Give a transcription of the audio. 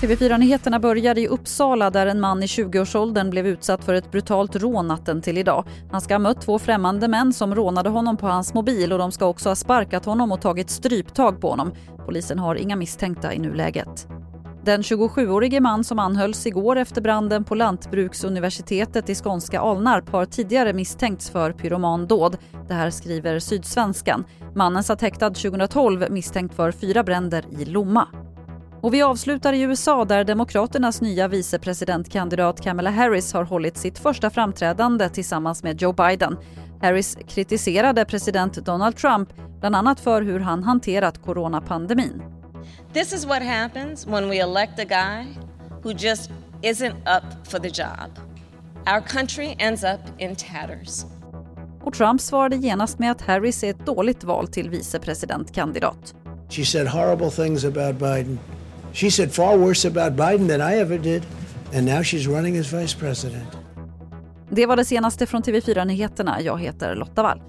TV4-nyheterna börjar i Uppsala där en man i 20-årsåldern blev utsatt för ett brutalt rån natten till idag. Han ska ha mött två främmande män som rånade honom på hans mobil och de ska också ha sparkat honom och tagit stryptag på honom. Polisen har inga misstänkta i nuläget. Den 27-årige man som anhölls igår efter branden på Lantbruksuniversitetet i skånska Alnarp har tidigare misstänkts för pyromandåd. Det här skriver Sydsvenskan. Mannen satt häktad 2012 misstänkt för fyra bränder i Lomma. Och vi avslutar i USA där Demokraternas nya vicepresidentkandidat Kamala Harris har hållit sitt första framträdande tillsammans med Joe Biden. Harris kritiserade president Donald Trump bland annat för hur han hanterat coronapandemin. This is what happens when we elect a guy who just isn't up for the job. Our country ends up in tatters. Och Trump svarade genast med att Harris är ett dåligt val till vicepresidentkandidat. She said horrible things about Biden. She said far worse about Biden than I ever did. And now she's running as vice president. Det var det senaste från TV4 Nyheterna. Jag heter Lotta Wall.